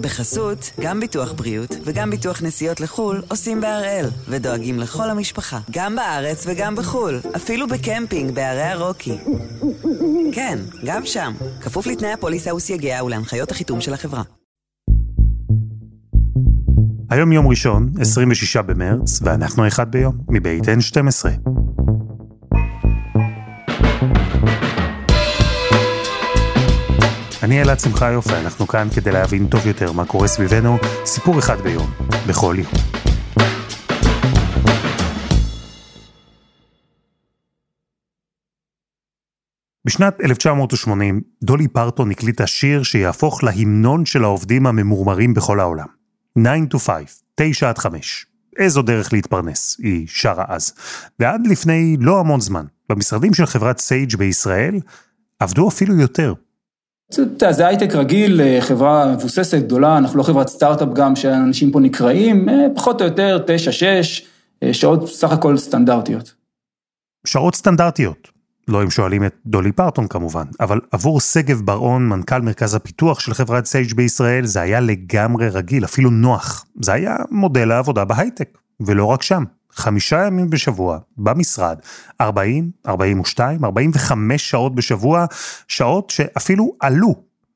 בחסות, גם ביטוח בריאות וגם ביטוח נסיעות לחו"ל עושים בהראל, ודואגים לכל המשפחה, גם בארץ וגם בחו"ל, אפילו בקמפינג בערי הרוקי. כן, גם שם, כפוף לתנאי הפוליסה וסייגיה ולהנחיות החיתום של החברה. היום יום ראשון, 26 במרץ, ואנחנו אחד ביום, מבית N12. אני אלעד שמחיוף, ואנחנו כאן כדי להבין טוב יותר מה קורה סביבנו, סיפור אחד ביום, בכל יום. בשנת 1980, דולי פרטון הקליטה שיר שיהפוך להמנון של העובדים הממורמרים בכל העולם. 9 to 5, 9 עד 5. איזו דרך להתפרנס, היא שרה אז. ועד לפני לא המון זמן, במשרדים של חברת סייג' בישראל, עבדו אפילו יותר. זה הייטק רגיל, אה, חברה מבוססת, גדולה, אנחנו לא חברת סטארט-אפ גם שאנשים פה נקראים, אה, פחות או יותר תשע, שש, אה, שעות סך הכל סטנדרטיות. שעות סטנדרטיות. לא אם שואלים את דולי פרטון כמובן, אבל עבור שגב בר-און, מנכ"ל מרכז הפיתוח של חברת סייג' בישראל, זה היה לגמרי רגיל, אפילו נוח. זה היה מודל העבודה בהייטק, ולא רק שם. חמישה ימים בשבוע, במשרד, 40, 42, 45 שעות בשבוע, שעות שאפילו עלו,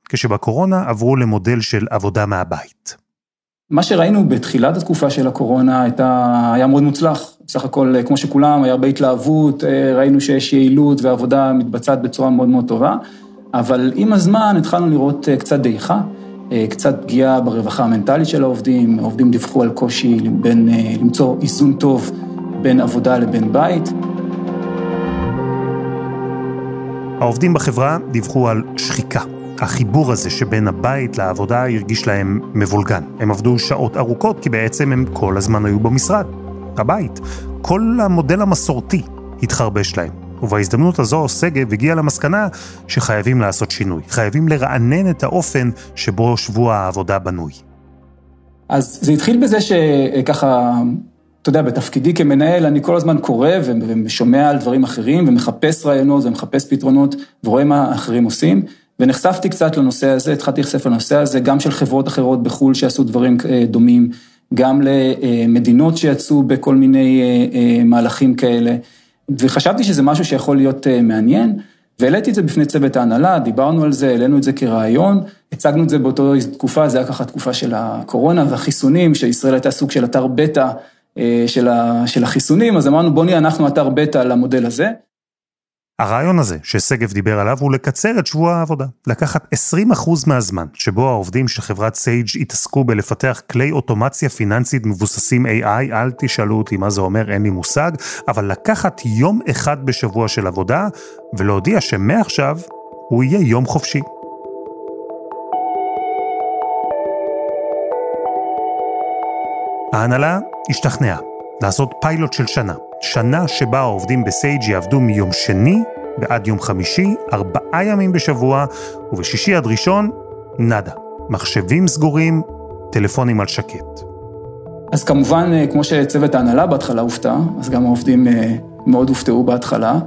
כשבקורונה עברו למודל של עבודה מהבית. מה שראינו בתחילת התקופה של הקורונה הייתה, היה מאוד מוצלח. בסך הכל, כמו שכולם, היה הרבה התלהבות, ראינו שיש יעילות ועבודה מתבצעת בצורה מאוד מאוד טובה, אבל עם הזמן התחלנו לראות קצת דעיכה. קצת פגיעה ברווחה המנטלית של העובדים, העובדים דיווחו על קושי בין, למצוא איזון טוב בין עבודה לבין בית. העובדים בחברה דיווחו על שחיקה. החיבור הזה שבין הבית לעבודה הרגיש להם מבולגן. הם עבדו שעות ארוכות כי בעצם הם כל הזמן היו במשרד, הבית. כל המודל המסורתי התחרבש להם. ובהזדמנות הזו שגב הגיע למסקנה שחייבים לעשות שינוי, חייבים לרענן את האופן שבו שבוע העבודה בנוי. אז זה התחיל בזה שככה, אתה יודע, בתפקידי כמנהל אני כל הזמן קורא ושומע על דברים אחרים ומחפש רעיונות ומחפש פתרונות ורואה מה אחרים עושים. ונחשפתי קצת לנושא הזה, התחלתי לחשף לנושא הזה, גם של חברות אחרות בחו"ל שעשו דברים דומים, גם למדינות שיצאו בכל מיני מהלכים כאלה. וחשבתי שזה משהו שיכול להיות מעניין, והעליתי את זה בפני צוות ההנהלה, דיברנו על זה, העלינו את זה כרעיון, הצגנו את זה באותה תקופה, זה היה ככה תקופה של הקורונה והחיסונים, שישראל הייתה סוג של אתר בטא של החיסונים, אז אמרנו בוא נהיה אנחנו אתר בטא למודל הזה. הרעיון הזה ששגב דיבר עליו הוא לקצר את שבוע העבודה. לקחת 20% מהזמן שבו העובדים של חברת סייג' התעסקו בלפתח כלי אוטומציה פיננסית מבוססים AI, אל תשאלו אותי מה זה אומר, אין לי מושג, אבל לקחת יום אחד בשבוע של עבודה ולהודיע שמעכשיו הוא יהיה יום חופשי. ההנהלה השתכנעה לעשות פיילוט של שנה. שנה שבה העובדים בסייג' יעבדו מיום שני ועד יום חמישי, ארבעה ימים בשבוע, ובשישי עד ראשון, נאדה. מחשבים סגורים, טלפונים על שקט. אז כמובן, כמו שצוות ההנהלה בהתחלה הופתע, אז גם העובדים מאוד הופתעו בהתחלה.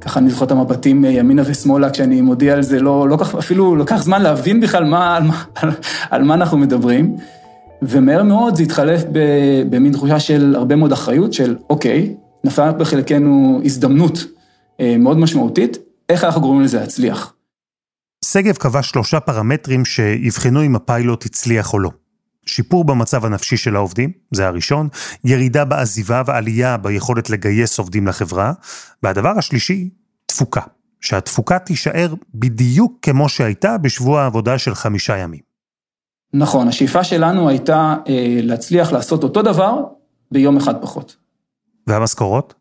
ככה אני זוכר את המבטים ימינה ושמאלה כשאני מודיע על זה, לא, לא כך, אפילו לקח זמן להבין בכלל מה, על, מה, על, על מה אנחנו מדברים. ומהר מאוד זה התחלף במין תחושה של הרבה מאוד אחריות, של אוקיי, נפלה בחלקנו הזדמנות מאוד משמעותית, איך אנחנו גורמים לזה להצליח. שגב קבע שלושה פרמטרים שיבחנו אם הפיילוט הצליח או לא. שיפור במצב הנפשי של העובדים, זה הראשון, ירידה בעזיבה ועלייה ביכולת לגייס עובדים לחברה, והדבר השלישי, תפוקה, שהתפוקה תישאר בדיוק כמו שהייתה בשבוע העבודה של חמישה ימים. נכון, השאיפה שלנו הייתה אה, להצליח לעשות אותו דבר ביום אחד פחות. והמשכורות?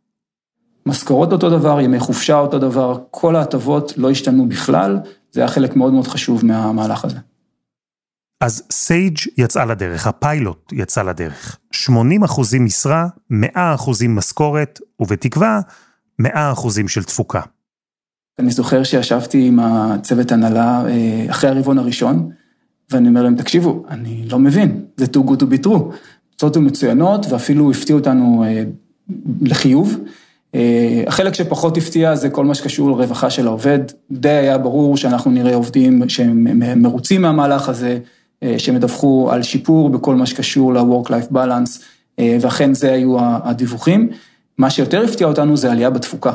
משכורות אותו דבר, ימי חופשה אותו דבר, כל ההטבות לא השתנו בכלל, זה היה חלק מאוד מאוד חשוב מהמהלך הזה. אז סייג' יצאה לדרך, הפיילוט יצא לדרך. 80 אחוזים משרה, 100 אחוזים משכורת, ובתקווה, 100 אחוזים של תפוקה. אני זוכר שישבתי עם הצוות הנהלה אחרי הרבעון הראשון, ואני אומר להם, תקשיבו, אני לא מבין, זה too good to be true. תוצאות מצוינות, ואפילו הפתיעו אותנו לחיוב. החלק שפחות הפתיע זה כל מה שקשור לרווחה של העובד. די היה ברור שאנחנו נראה עובדים שהם מרוצים מהמהלך הזה, שהם ידווחו על שיפור בכל מה שקשור ל-work-life balance, ואכן זה היו הדיווחים. מה שיותר הפתיע אותנו זה עלייה בתפוקה.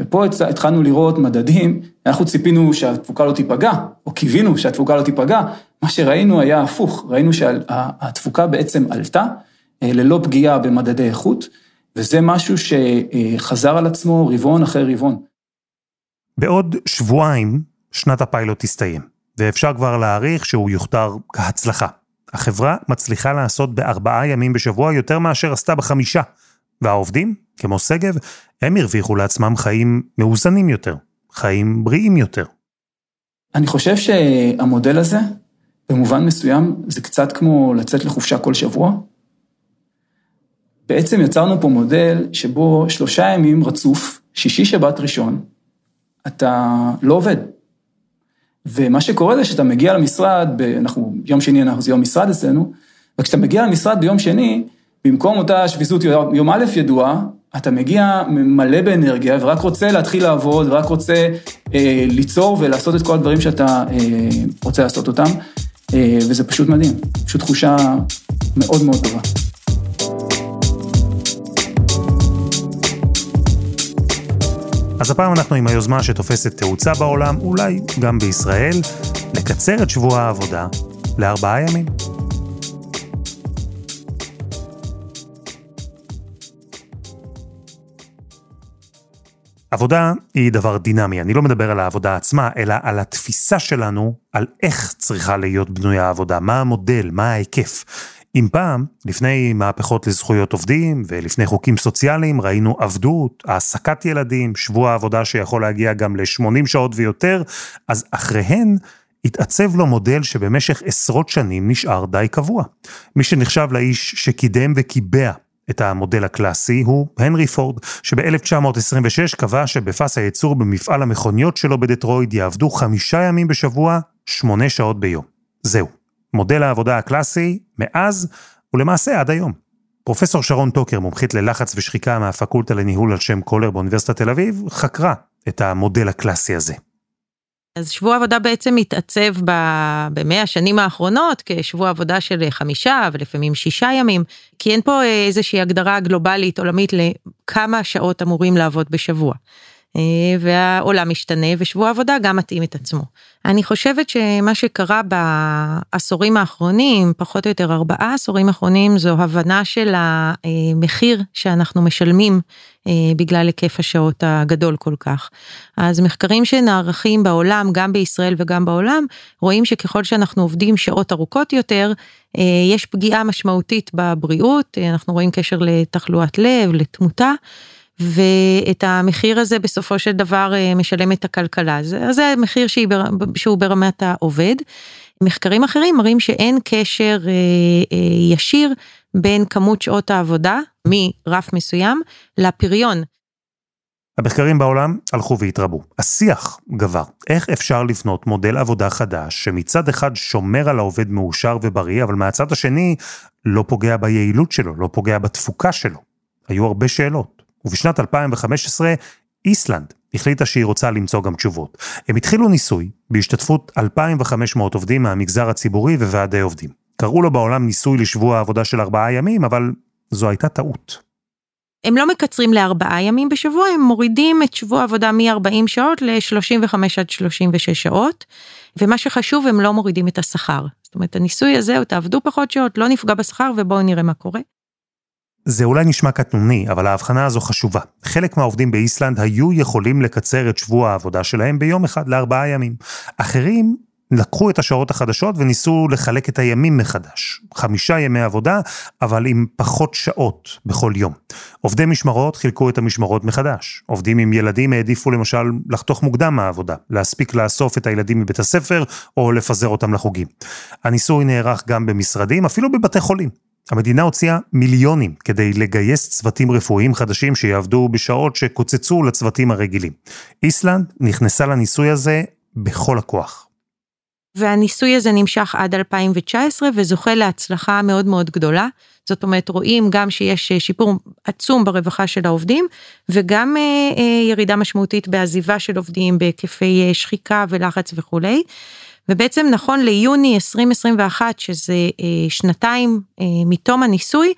ופה התחלנו לראות מדדים, אנחנו ציפינו שהתפוקה לא תיפגע, או קיווינו שהתפוקה לא תיפגע, מה שראינו היה הפוך, ראינו שהתפוקה בעצם עלתה, ללא פגיעה במדדי איכות, וזה משהו שחזר על עצמו רבעון אחרי רבעון. בעוד שבועיים שנת הפיילוט תסתיים, ואפשר כבר להעריך שהוא יוכתר כהצלחה. החברה מצליחה לעשות בארבעה ימים בשבוע יותר מאשר עשתה בחמישה. והעובדים, כמו שגב, הם הרוויחו לעצמם חיים מאוזנים יותר, חיים בריאים יותר. אני חושב שהמודל הזה, במובן מסוים, זה קצת כמו לצאת לחופשה כל שבוע. בעצם יצרנו פה מודל שבו שלושה ימים רצוף, שישי, שבת, ראשון, אתה לא עובד. ומה שקורה זה שאתה מגיע למשרד, ב, אנחנו, יום שני אנחנו זה יום משרד אצלנו, וכשאתה מגיע למשרד ביום שני, במקום אותה שביזות יום א' ידועה, אתה מגיע מלא באנרגיה ורק רוצה להתחיל לעבוד ורק רוצה אה, ליצור ולעשות את כל הדברים שאתה אה, רוצה לעשות אותם, אה, וזה פשוט מדהים, פשוט תחושה מאוד מאוד טובה. אז הפעם אנחנו עם היוזמה שתופסת תאוצה בעולם, אולי גם בישראל, לקצר את שבוע העבודה לארבעה ימים. עבודה היא דבר דינמי, אני לא מדבר על העבודה עצמה, אלא על התפיסה שלנו על איך צריכה להיות בנויה העבודה, מה המודל, מה ההיקף. אם פעם, לפני מהפכות לזכויות עובדים ולפני חוקים סוציאליים, ראינו עבדות, העסקת ילדים, שבוע עבודה שיכול להגיע גם ל-80 שעות ויותר, אז אחריהן התעצב לו מודל שבמשך עשרות שנים נשאר די קבוע. מי שנחשב לאיש שקידם וקיבע את המודל הקלאסי הוא הנרי פורד, שב-1926 קבע שבפס הייצור במפעל המכוניות שלו בדטרויד יעבדו חמישה ימים בשבוע, שמונה שעות ביום. זהו. מודל העבודה הקלאסי מאז ולמעשה עד היום. פרופסור שרון טוקר, מומחית ללחץ ושחיקה מהפקולטה לניהול על שם קולר באוניברסיטת תל אביב, חקרה את המודל הקלאסי הזה. אז שבוע עבודה בעצם מתעצב במאה השנים האחרונות כשבוע עבודה של חמישה ולפעמים שישה ימים, כי אין פה איזושהי הגדרה גלובלית עולמית לכמה שעות אמורים לעבוד בשבוע. אה, והעולם משתנה ושבוע עבודה גם מתאים את עצמו. אני חושבת שמה שקרה בעשורים האחרונים, פחות או יותר ארבעה עשורים האחרונים, זו הבנה של המחיר שאנחנו משלמים אה, בגלל היקף השעות הגדול כל כך. אז מחקרים שנערכים בעולם, גם בישראל וגם בעולם, רואים שככל שאנחנו עובדים שעות ארוכות יותר, אה, יש פגיעה משמעותית בבריאות, אנחנו רואים קשר לתחלואת לב, לתמותה. ואת המחיר הזה בסופו של דבר אה, משלם את הכלכלה. אז זה מחיר שהוא ברמת העובד. מחקרים אחרים מראים שאין קשר אה, אה, ישיר בין כמות שעות העבודה מרף מסוים לפריון. המחקרים בעולם הלכו והתרבו. השיח גבר. איך אפשר לבנות מודל עבודה חדש שמצד אחד שומר על העובד מאושר ובריא, אבל מהצד השני לא פוגע ביעילות שלו, לא פוגע בתפוקה שלו. היו הרבה שאלות. ובשנת 2015 איסלנד החליטה שהיא רוצה למצוא גם תשובות. הם התחילו ניסוי בהשתתפות 2,500 עובדים מהמגזר הציבורי וועדי עובדים. קראו לו בעולם ניסוי לשבוע העבודה של ארבעה ימים, אבל זו הייתה טעות. הם לא מקצרים לארבעה ימים בשבוע, הם מורידים את שבוע העבודה מ-40 שעות ל-35 עד 36 שעות, ומה שחשוב, הם לא מורידים את השכר. זאת אומרת, הניסוי הזה, תעבדו פחות שעות, לא נפגע בשכר, ובואו נראה מה קורה. זה אולי נשמע קטנוני, אבל ההבחנה הזו חשובה. חלק מהעובדים באיסלנד היו יכולים לקצר את שבוע העבודה שלהם ביום אחד לארבעה ימים. אחרים לקחו את השעות החדשות וניסו לחלק את הימים מחדש. חמישה ימי עבודה, אבל עם פחות שעות בכל יום. עובדי משמרות חילקו את המשמרות מחדש. עובדים עם ילדים העדיפו למשל לחתוך מוקדם מהעבודה, להספיק לאסוף את הילדים מבית הספר או לפזר אותם לחוגים. הניסוי נערך גם במשרדים, אפילו בבתי חולים. המדינה הוציאה מיליונים כדי לגייס צוותים רפואיים חדשים שיעבדו בשעות שקוצצו לצוותים הרגילים. איסלנד נכנסה לניסוי הזה בכל הכוח. והניסוי הזה נמשך עד 2019 וזוכה להצלחה מאוד מאוד גדולה. זאת אומרת, רואים גם שיש שיפור עצום ברווחה של העובדים, וגם אה, אה, ירידה משמעותית בעזיבה של עובדים בהיקפי אה, שחיקה ולחץ וכולי. ובעצם נכון ליוני 2021, שזה שנתיים מתום הניסוי,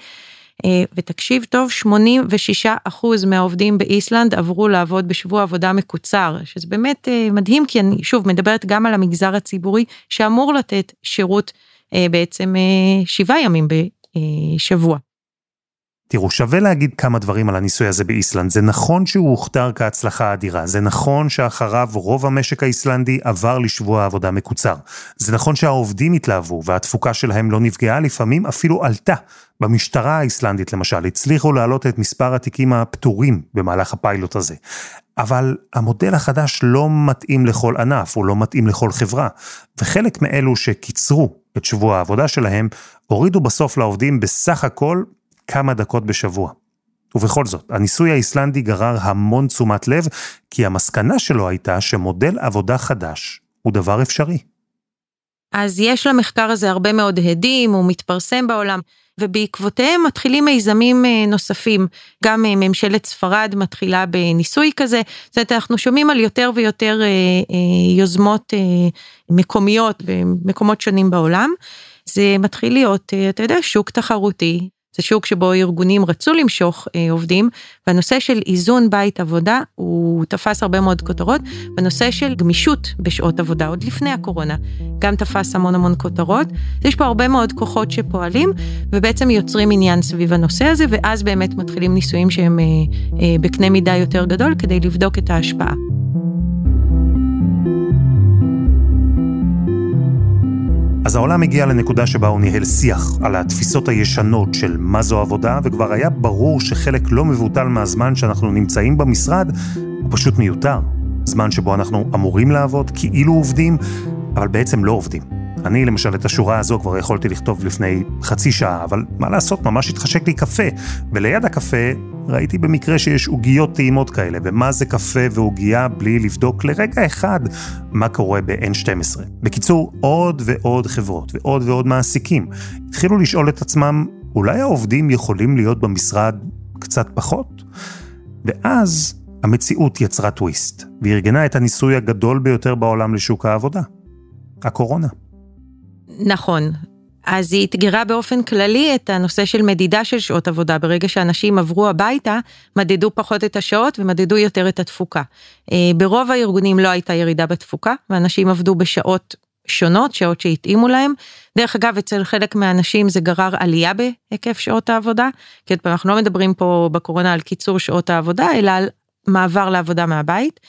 ותקשיב טוב, 86 אחוז מהעובדים באיסלנד עברו לעבוד בשבוע עבודה מקוצר, שזה באמת מדהים, כי אני שוב מדברת גם על המגזר הציבורי שאמור לתת שירות בעצם שבעה ימים בשבוע. תראו, שווה להגיד כמה דברים על הניסוי הזה באיסלנד. זה נכון שהוא הוכתר כהצלחה אדירה. זה נכון שאחריו רוב המשק האיסלנדי עבר לשבוע עבודה מקוצר. זה נכון שהעובדים התלהבו והתפוקה שלהם לא נפגעה, לפעמים אפילו עלתה. במשטרה האיסלנדית למשל, הצליחו להעלות את מספר התיקים הפטורים במהלך הפיילוט הזה. אבל המודל החדש לא מתאים לכל ענף, הוא לא מתאים לכל חברה. וחלק מאלו שקיצרו את שבוע העבודה שלהם, הורידו בסוף לעובדים בסך הכל כמה דקות בשבוע. ובכל זאת, הניסוי האיסלנדי גרר המון תשומת לב, כי המסקנה שלו הייתה שמודל עבודה חדש הוא דבר אפשרי. אז יש למחקר הזה הרבה מאוד הדים, הוא מתפרסם בעולם, ובעקבותיהם מתחילים מיזמים אה, נוספים. גם אה, ממשלת ספרד מתחילה בניסוי כזה, זאת אומרת, אנחנו שומעים על יותר ויותר אה, יוזמות מקומיות במקומות שונים בעולם. זה מתחיל להיות, אתה יודע, שוק תחרותי. זה שוק שבו ארגונים רצו למשוך אה, עובדים, והנושא של איזון בית עבודה הוא תפס הרבה מאוד כותרות, והנושא של גמישות בשעות עבודה, עוד לפני הקורונה, גם תפס המון המון כותרות. יש פה הרבה מאוד כוחות שפועלים, ובעצם יוצרים עניין סביב הנושא הזה, ואז באמת מתחילים ניסויים שהם אה, אה, בקנה מידה יותר גדול, כדי לבדוק את ההשפעה. אז העולם הגיע לנקודה שבה הוא ניהל שיח על התפיסות הישנות של מה זו עבודה, וכבר היה ברור שחלק לא מבוטל מהזמן שאנחנו נמצאים במשרד הוא פשוט מיותר. זמן שבו אנחנו אמורים לעבוד, כאילו עובדים, אבל בעצם לא עובדים. אני למשל את השורה הזו כבר יכולתי לכתוב לפני חצי שעה, אבל מה לעשות, ממש התחשק לי קפה, וליד הקפה ראיתי במקרה שיש עוגיות טעימות כאלה, ומה זה קפה ועוגייה בלי לבדוק לרגע אחד מה קורה ב-N12. בקיצור, עוד ועוד חברות ועוד ועוד מעסיקים התחילו לשאול את עצמם, אולי העובדים יכולים להיות במשרד קצת פחות? ואז המציאות יצרה טוויסט, וארגנה את הניסוי הגדול ביותר בעולם לשוק העבודה, הקורונה. נכון. אז היא אתגרה באופן כללי את הנושא של מדידה של שעות עבודה. ברגע שאנשים עברו הביתה, מדדו פחות את השעות ומדדו יותר את התפוקה. אה, ברוב הארגונים לא הייתה ירידה בתפוקה, ואנשים עבדו בשעות שונות, שעות שהתאימו להם. דרך אגב, אצל חלק מהאנשים זה גרר עלייה בהיקף שעות העבודה, כי אנחנו לא מדברים פה בקורונה על קיצור שעות העבודה, אלא על מעבר לעבודה מהבית.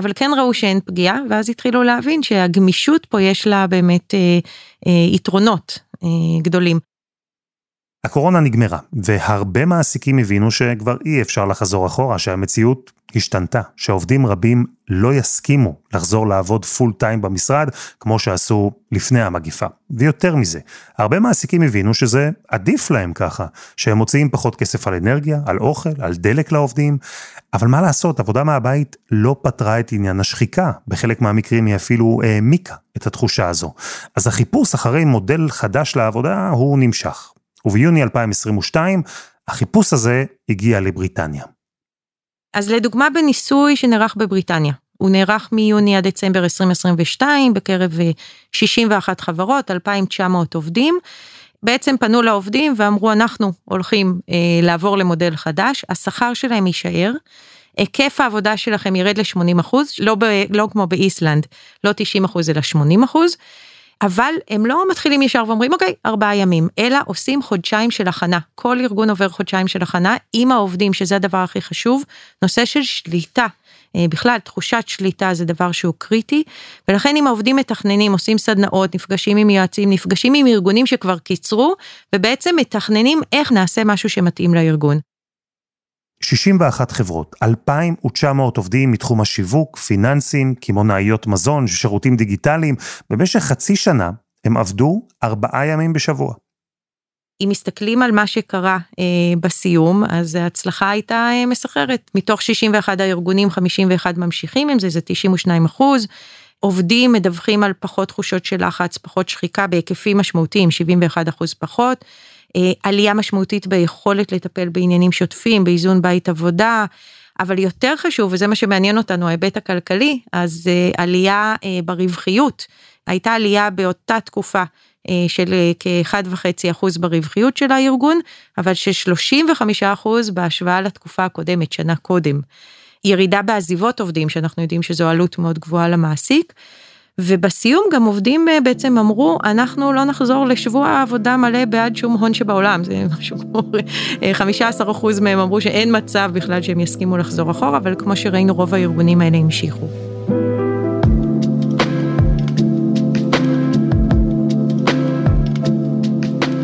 אבל כן ראו שאין פגיעה, ואז התחילו להבין שהגמישות פה יש לה באמת אה, אה, יתרונות אה, גדולים. הקורונה נגמרה, והרבה מעסיקים הבינו שכבר אי אפשר לחזור אחורה, שהמציאות השתנתה, שעובדים רבים לא יסכימו לחזור לעבוד פול טיים במשרד, כמו שעשו לפני המגיפה. ויותר מזה, הרבה מעסיקים הבינו שזה עדיף להם ככה, שהם מוציאים פחות כסף על אנרגיה, על אוכל, על דלק לעובדים, אבל מה לעשות, עבודה מהבית לא פתרה את עניין השחיקה, בחלק מהמקרים היא אפילו העמיקה את התחושה הזו. אז החיפוש אחרי מודל חדש לעבודה הוא נמשך. וביוני 2022, החיפוש הזה הגיע לבריטניה. אז לדוגמה בניסוי שנערך בבריטניה, הוא נערך מיוני עד דצמבר 2022 בקרב 61 חברות, 2,900 עובדים. בעצם פנו לעובדים ואמרו אנחנו הולכים אה, לעבור למודל חדש, השכר שלהם יישאר, היקף העבודה שלכם ירד ל-80 אחוז, לא, לא כמו באיסלנד, לא 90 אחוז אלא 80 אחוז. אבל הם לא מתחילים ישר ואומרים אוקיי ארבעה ימים אלא עושים חודשיים של הכנה כל ארגון עובר חודשיים של הכנה עם העובדים שזה הדבר הכי חשוב נושא של שליטה. אה, בכלל תחושת שליטה זה דבר שהוא קריטי ולכן אם העובדים מתכננים עושים סדנאות נפגשים עם יועצים נפגשים עם ארגונים שכבר קיצרו ובעצם מתכננים איך נעשה משהו שמתאים לארגון. 61 חברות, 2,900 עובדים מתחום השיווק, פיננסים, קמעונאיות מזון, שירותים דיגיטליים. במשך חצי שנה הם עבדו ארבעה ימים בשבוע. אם מסתכלים על מה שקרה אה, בסיום, אז ההצלחה הייתה אה, מסחררת. מתוך 61 הארגונים, 51 ממשיכים עם זה, זה 92 אחוז. עובדים מדווחים על פחות תחושות של לחץ, פחות שחיקה בהיקפים משמעותיים, 71 אחוז פחות. אה, עלייה משמעותית ביכולת לטפל בעניינים שוטפים, באיזון בית עבודה, אבל יותר חשוב, וזה מה שמעניין אותנו, ההיבט הכלכלי, אז אה, עלייה אה, ברווחיות. הייתה עלייה באותה תקופה של כ-1.5% ברווחיות של הארגון, אבל של 35% בהשוואה לתקופה הקודמת, שנה קודם. ירידה בעזיבות עובדים, שאנחנו יודעים שזו עלות מאוד גבוהה למעסיק. ובסיום גם עובדים אה, בעצם אמרו, אנחנו לא נחזור לשבוע עבודה מלא בעד שום הון שבעולם, זה משהו כמו 15% אה, מהם אמרו שאין מצב בכלל שהם יסכימו לחזור אחורה, אבל כמו שראינו רוב הארגונים האלה המשיכו.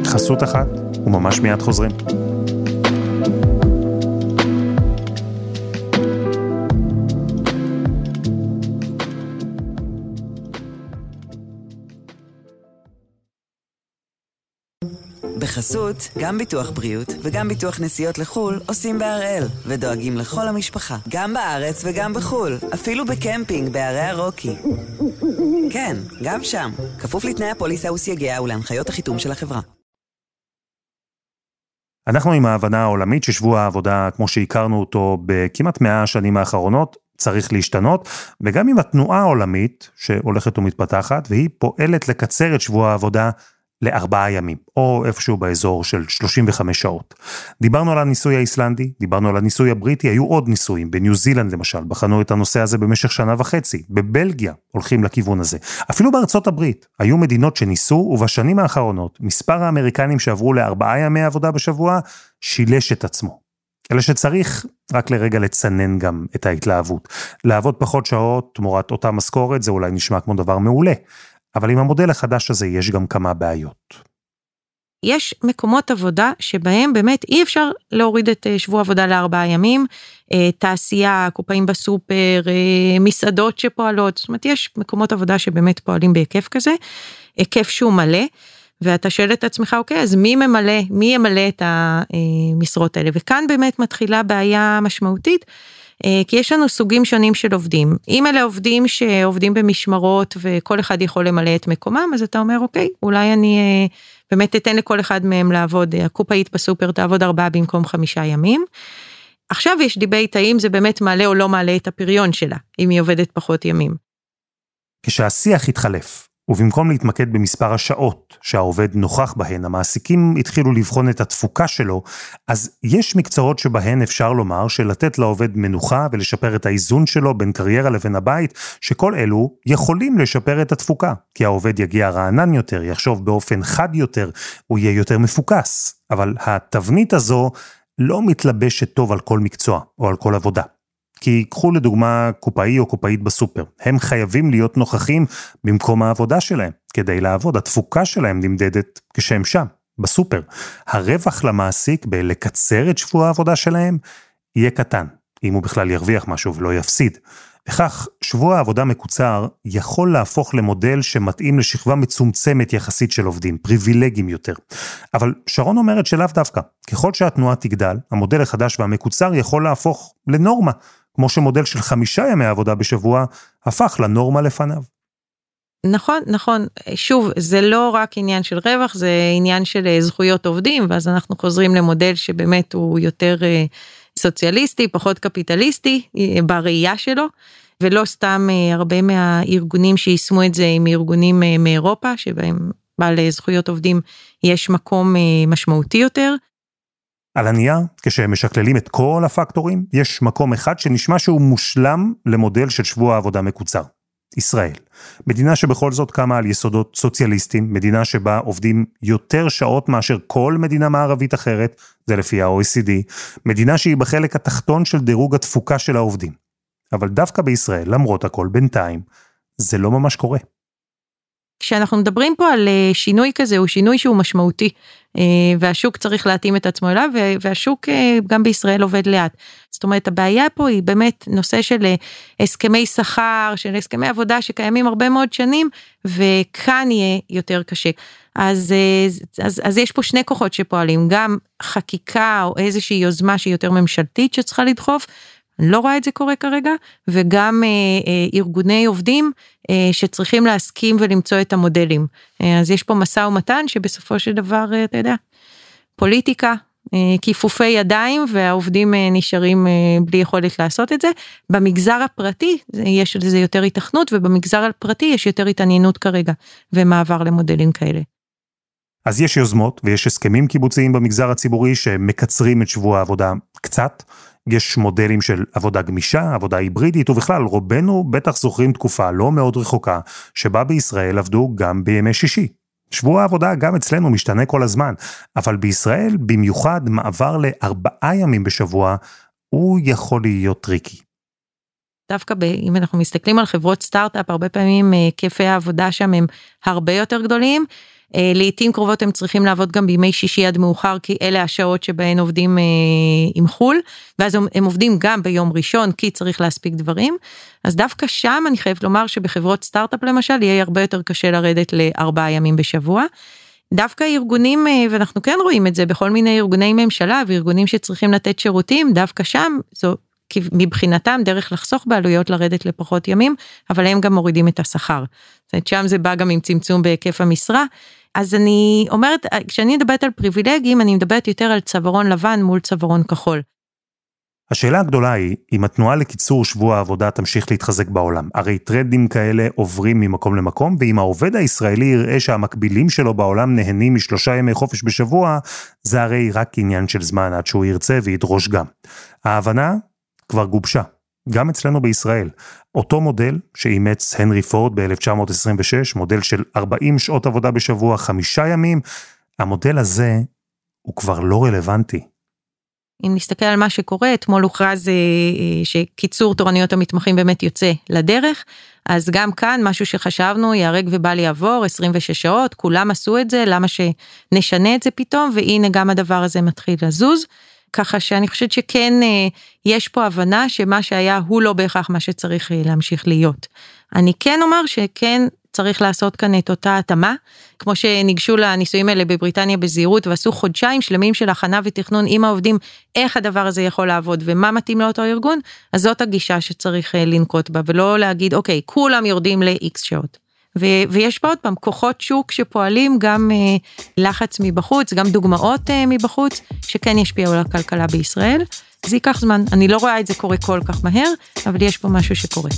חסות אחת, וממש מיד חוזרים. בחסות, גם ביטוח בריאות וגם ביטוח נסיעות לחו"ל עושים בהראל, ודואגים לכל המשפחה, גם בארץ וגם בחו"ל, אפילו בקמפינג בערי הרוקי. כן, גם שם, כפוף לתנאי הפוליסה וסייגיה ולהנחיות החיתום של החברה. אנחנו עם ההבנה העולמית ששבוע העבודה, כמו שהכרנו אותו בכמעט מאה השנים האחרונות, צריך להשתנות, וגם עם התנועה העולמית שהולכת ומתפתחת, והיא פועלת לקצר את שבוע העבודה לארבעה ימים, או איפשהו באזור של 35 שעות. דיברנו על הניסוי האיסלנדי, דיברנו על הניסוי הבריטי, היו עוד ניסויים, בניו זילנד למשל, בחנו את הנושא הזה במשך שנה וחצי, בבלגיה הולכים לכיוון הזה. אפילו בארצות הברית, היו מדינות שניסו, ובשנים האחרונות, מספר האמריקנים שעברו לארבעה ימי עבודה בשבוע, שילש את עצמו. אלא שצריך רק לרגע לצנן גם את ההתלהבות. לעבוד פחות שעות תמורת אותה משכורת, זה אולי נשמע כמו דבר מעולה. אבל עם המודל החדש הזה יש גם כמה בעיות. יש מקומות עבודה שבהם באמת אי אפשר להוריד את אה, שבוע עבודה לארבעה ימים, אה, תעשייה, קופאים בסופר, אה, מסעדות שפועלות, זאת אומרת יש מקומות עבודה שבאמת פועלים בהיקף כזה, היקף שהוא מלא, ואתה שואל את עצמך, אוקיי, אז מי ממלא, מי ימלא את המשרות האלה? וכאן באמת מתחילה בעיה משמעותית. אה, כי יש לנו סוגים שונים של עובדים. אם אלה עובדים שעובדים במשמרות וכל אחד יכול למלא את מקומם, אז אתה אומר, אוקיי, אולי אני אה, באמת אתן לכל אחד מהם לעבוד, הקופאית בסופר תעבוד ארבעה במקום חמישה ימים. עכשיו יש debate האם זה באמת מעלה או לא מעלה את הפריון שלה, אם היא עובדת פחות ימים. כשהשיח התחלף ובמקום להתמקד במספר השעות שהעובד נוכח בהן, המעסיקים התחילו לבחון את התפוקה שלו, אז יש מקצועות שבהן אפשר לומר שלתת לעובד מנוחה ולשפר את האיזון שלו בין קריירה לבין הבית, שכל אלו יכולים לשפר את התפוקה, כי העובד יגיע רענן יותר, יחשוב באופן חד יותר, הוא יהיה יותר מפוקס. אבל התבנית הזו לא מתלבשת טוב על כל מקצוע או על כל עבודה. כי קחו לדוגמה קופאי או קופאית בסופר, הם חייבים להיות נוכחים במקום העבודה שלהם כדי לעבוד, התפוקה שלהם נמדדת כשהם שם, בסופר. הרווח למעסיק בלקצר את שבוע העבודה שלהם יהיה קטן, אם הוא בכלל ירוויח משהו ולא יפסיד. וכך, שבוע העבודה מקוצר יכול להפוך למודל שמתאים לשכבה מצומצמת יחסית של עובדים, פריבילגיים יותר. אבל שרון אומרת שלאו דווקא. ככל שהתנועה תגדל, המודל החדש והמקוצר יכול להפוך לנורמה, כמו שמודל של חמישה ימי עבודה בשבוע הפך לנורמה לפניו. נכון, נכון. שוב, זה לא רק עניין של רווח, זה עניין של אה, זכויות עובדים, ואז אנחנו חוזרים למודל שבאמת הוא יותר אה, סוציאליסטי, פחות קפיטליסטי אה, בראייה שלו, ולא סתם הרבה מהארגונים שיישמו את זה עם ארגונים מאירופה, שבהם בעל זכויות עובדים יש מקום משמעותי יותר. על הנייר, כשהם משקללים את כל הפקטורים, יש מקום אחד שנשמע שהוא מושלם למודל של שבוע עבודה מקוצר. ישראל. מדינה שבכל זאת קמה על יסודות סוציאליסטיים, מדינה שבה עובדים יותר שעות מאשר כל מדינה מערבית אחרת, זה לפי ה-OECD, מדינה שהיא בחלק התחתון של דירוג התפוקה של העובדים. אבל דווקא בישראל, למרות הכל, בינתיים, זה לא ממש קורה. כשאנחנו מדברים פה על אה, שינוי כזה, הוא שינוי שהוא משמעותי, אה, והשוק צריך להתאים את עצמו אליו, והשוק אה, גם בישראל עובד לאט. זאת אומרת, הבעיה פה היא באמת נושא של הסכמי שכר, של הסכמי עבודה שקיימים הרבה מאוד שנים, וכאן יהיה יותר קשה. אז, אז, אז יש פה שני כוחות שפועלים, גם חקיקה או איזושהי יוזמה שהיא יותר ממשלתית שצריכה לדחוף, אני לא רואה את זה קורה כרגע, וגם אה, אה, ארגוני עובדים אה, שצריכים להסכים ולמצוא את המודלים. אה, אז יש פה משא ומתן שבסופו של דבר, אה, אתה יודע, פוליטיקה, כיפופי ידיים והעובדים נשארים בלי יכולת לעשות את זה. במגזר הפרטי יש לזה יותר התכנות ובמגזר הפרטי יש יותר התעניינות כרגע ומעבר למודלים כאלה. אז יש יוזמות ויש הסכמים קיבוציים במגזר הציבורי שמקצרים את שבוע העבודה קצת. יש מודלים של עבודה גמישה, עבודה היברידית, ובכלל רובנו בטח זוכרים תקופה לא מאוד רחוקה, שבה בישראל עבדו גם בימי שישי. שבוע העבודה גם אצלנו משתנה כל הזמן, אבל בישראל במיוחד מעבר לארבעה ימים בשבוע, הוא יכול להיות tricky. דווקא ב, אם אנחנו מסתכלים על חברות סטארט-אפ, הרבה פעמים היקפי העבודה שם הם הרבה יותר גדולים. אה, לעתים קרובות הם צריכים לעבוד גם בימי שישי עד מאוחר כי אלה השעות שבהן עובדים אה, עם חו"ל ואז הם עובדים גם ביום ראשון כי צריך להספיק דברים. אז דווקא שם אני חייבת לומר שבחברות סטארט-אפ למשל יהיה הרבה יותר קשה לרדת לארבעה ימים בשבוע. דווקא ארגונים אה, ואנחנו כן רואים את זה בכל מיני ארגוני ממשלה וארגונים שצריכים לתת שירותים דווקא שם זו מבחינתם דרך לחסוך בעלויות לרדת לפחות ימים, אבל הם גם מורידים את השכר. זאת אומרת, שם זה בא גם עם צמצום בהיקף המשרה. אז אני אומרת, כשאני מדברת על פריבילגים, אני מדברת יותר על צווארון לבן מול צווארון כחול. השאלה הגדולה היא, אם התנועה לקיצור שבוע העבודה תמשיך להתחזק בעולם. הרי טרנדים כאלה עוברים ממקום למקום, ואם העובד הישראלי יראה שהמקבילים שלו בעולם נהנים משלושה ימי חופש בשבוע, זה הרי רק עניין של זמן עד שהוא ירצה וידרוש גם. ההבנה כבר גובשה, גם אצלנו בישראל. אותו מודל שאימץ הנרי פורד ב-1926, מודל של 40 שעות עבודה בשבוע, חמישה ימים, המודל הזה הוא כבר לא רלוונטי. אם נסתכל על מה שקורה, אתמול הוכרז אה, אה, שקיצור תורניות המתמחים באמת יוצא לדרך, אז גם כאן משהו שחשבנו ייהרג ובל יעבור, 26 שעות, כולם עשו את זה, למה שנשנה את זה פתאום, והנה גם הדבר הזה מתחיל לזוז. ככה שאני חושבת שכן אה, יש פה הבנה שמה שהיה הוא לא בהכרח מה שצריך אה, להמשיך להיות. אני כן אומר שכן צריך לעשות כאן את אותה התאמה, כמו שניגשו לניסויים האלה בבריטניה בזהירות ועשו חודשיים שלמים של הכנה ותכנון עם העובדים, איך הדבר הזה יכול לעבוד ומה מתאים לאותו ארגון, אז זאת הגישה שצריך אה, לנקוט בה ולא להגיד אוקיי כולם יורדים ל-X שעות. ו- ויש פה עוד פעם כוחות שוק שפועלים גם אה, לחץ מבחוץ, גם דוגמאות אה, מבחוץ, שכן ישפיעו על הכלכלה בישראל. זה ייקח זמן, אני לא רואה את זה קורה כל כך מהר, אבל יש פה משהו שקורה.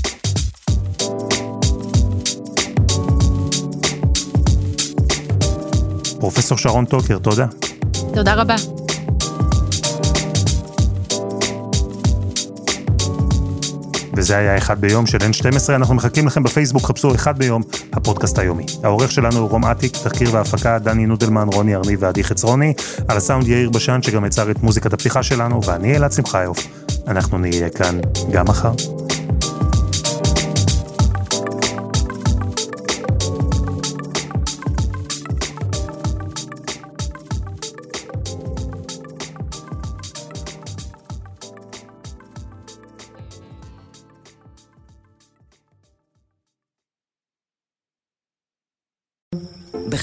פרופסור שרון טוקר, תודה. תודה רבה. וזה היה אחד ביום של N12, אנחנו מחכים לכם בפייסבוק, חפשו אחד ביום, הפודקאסט היומי. העורך שלנו הוא רום אטיק, תחקיר והפקה, דני נודלמן, רוני ארני ועדי חצרוני, על הסאונד יאיר בשן שגם יצר את מוזיקת הפתיחה שלנו, ואני אלעד שמחיוף. אנחנו נהיה כאן גם מחר.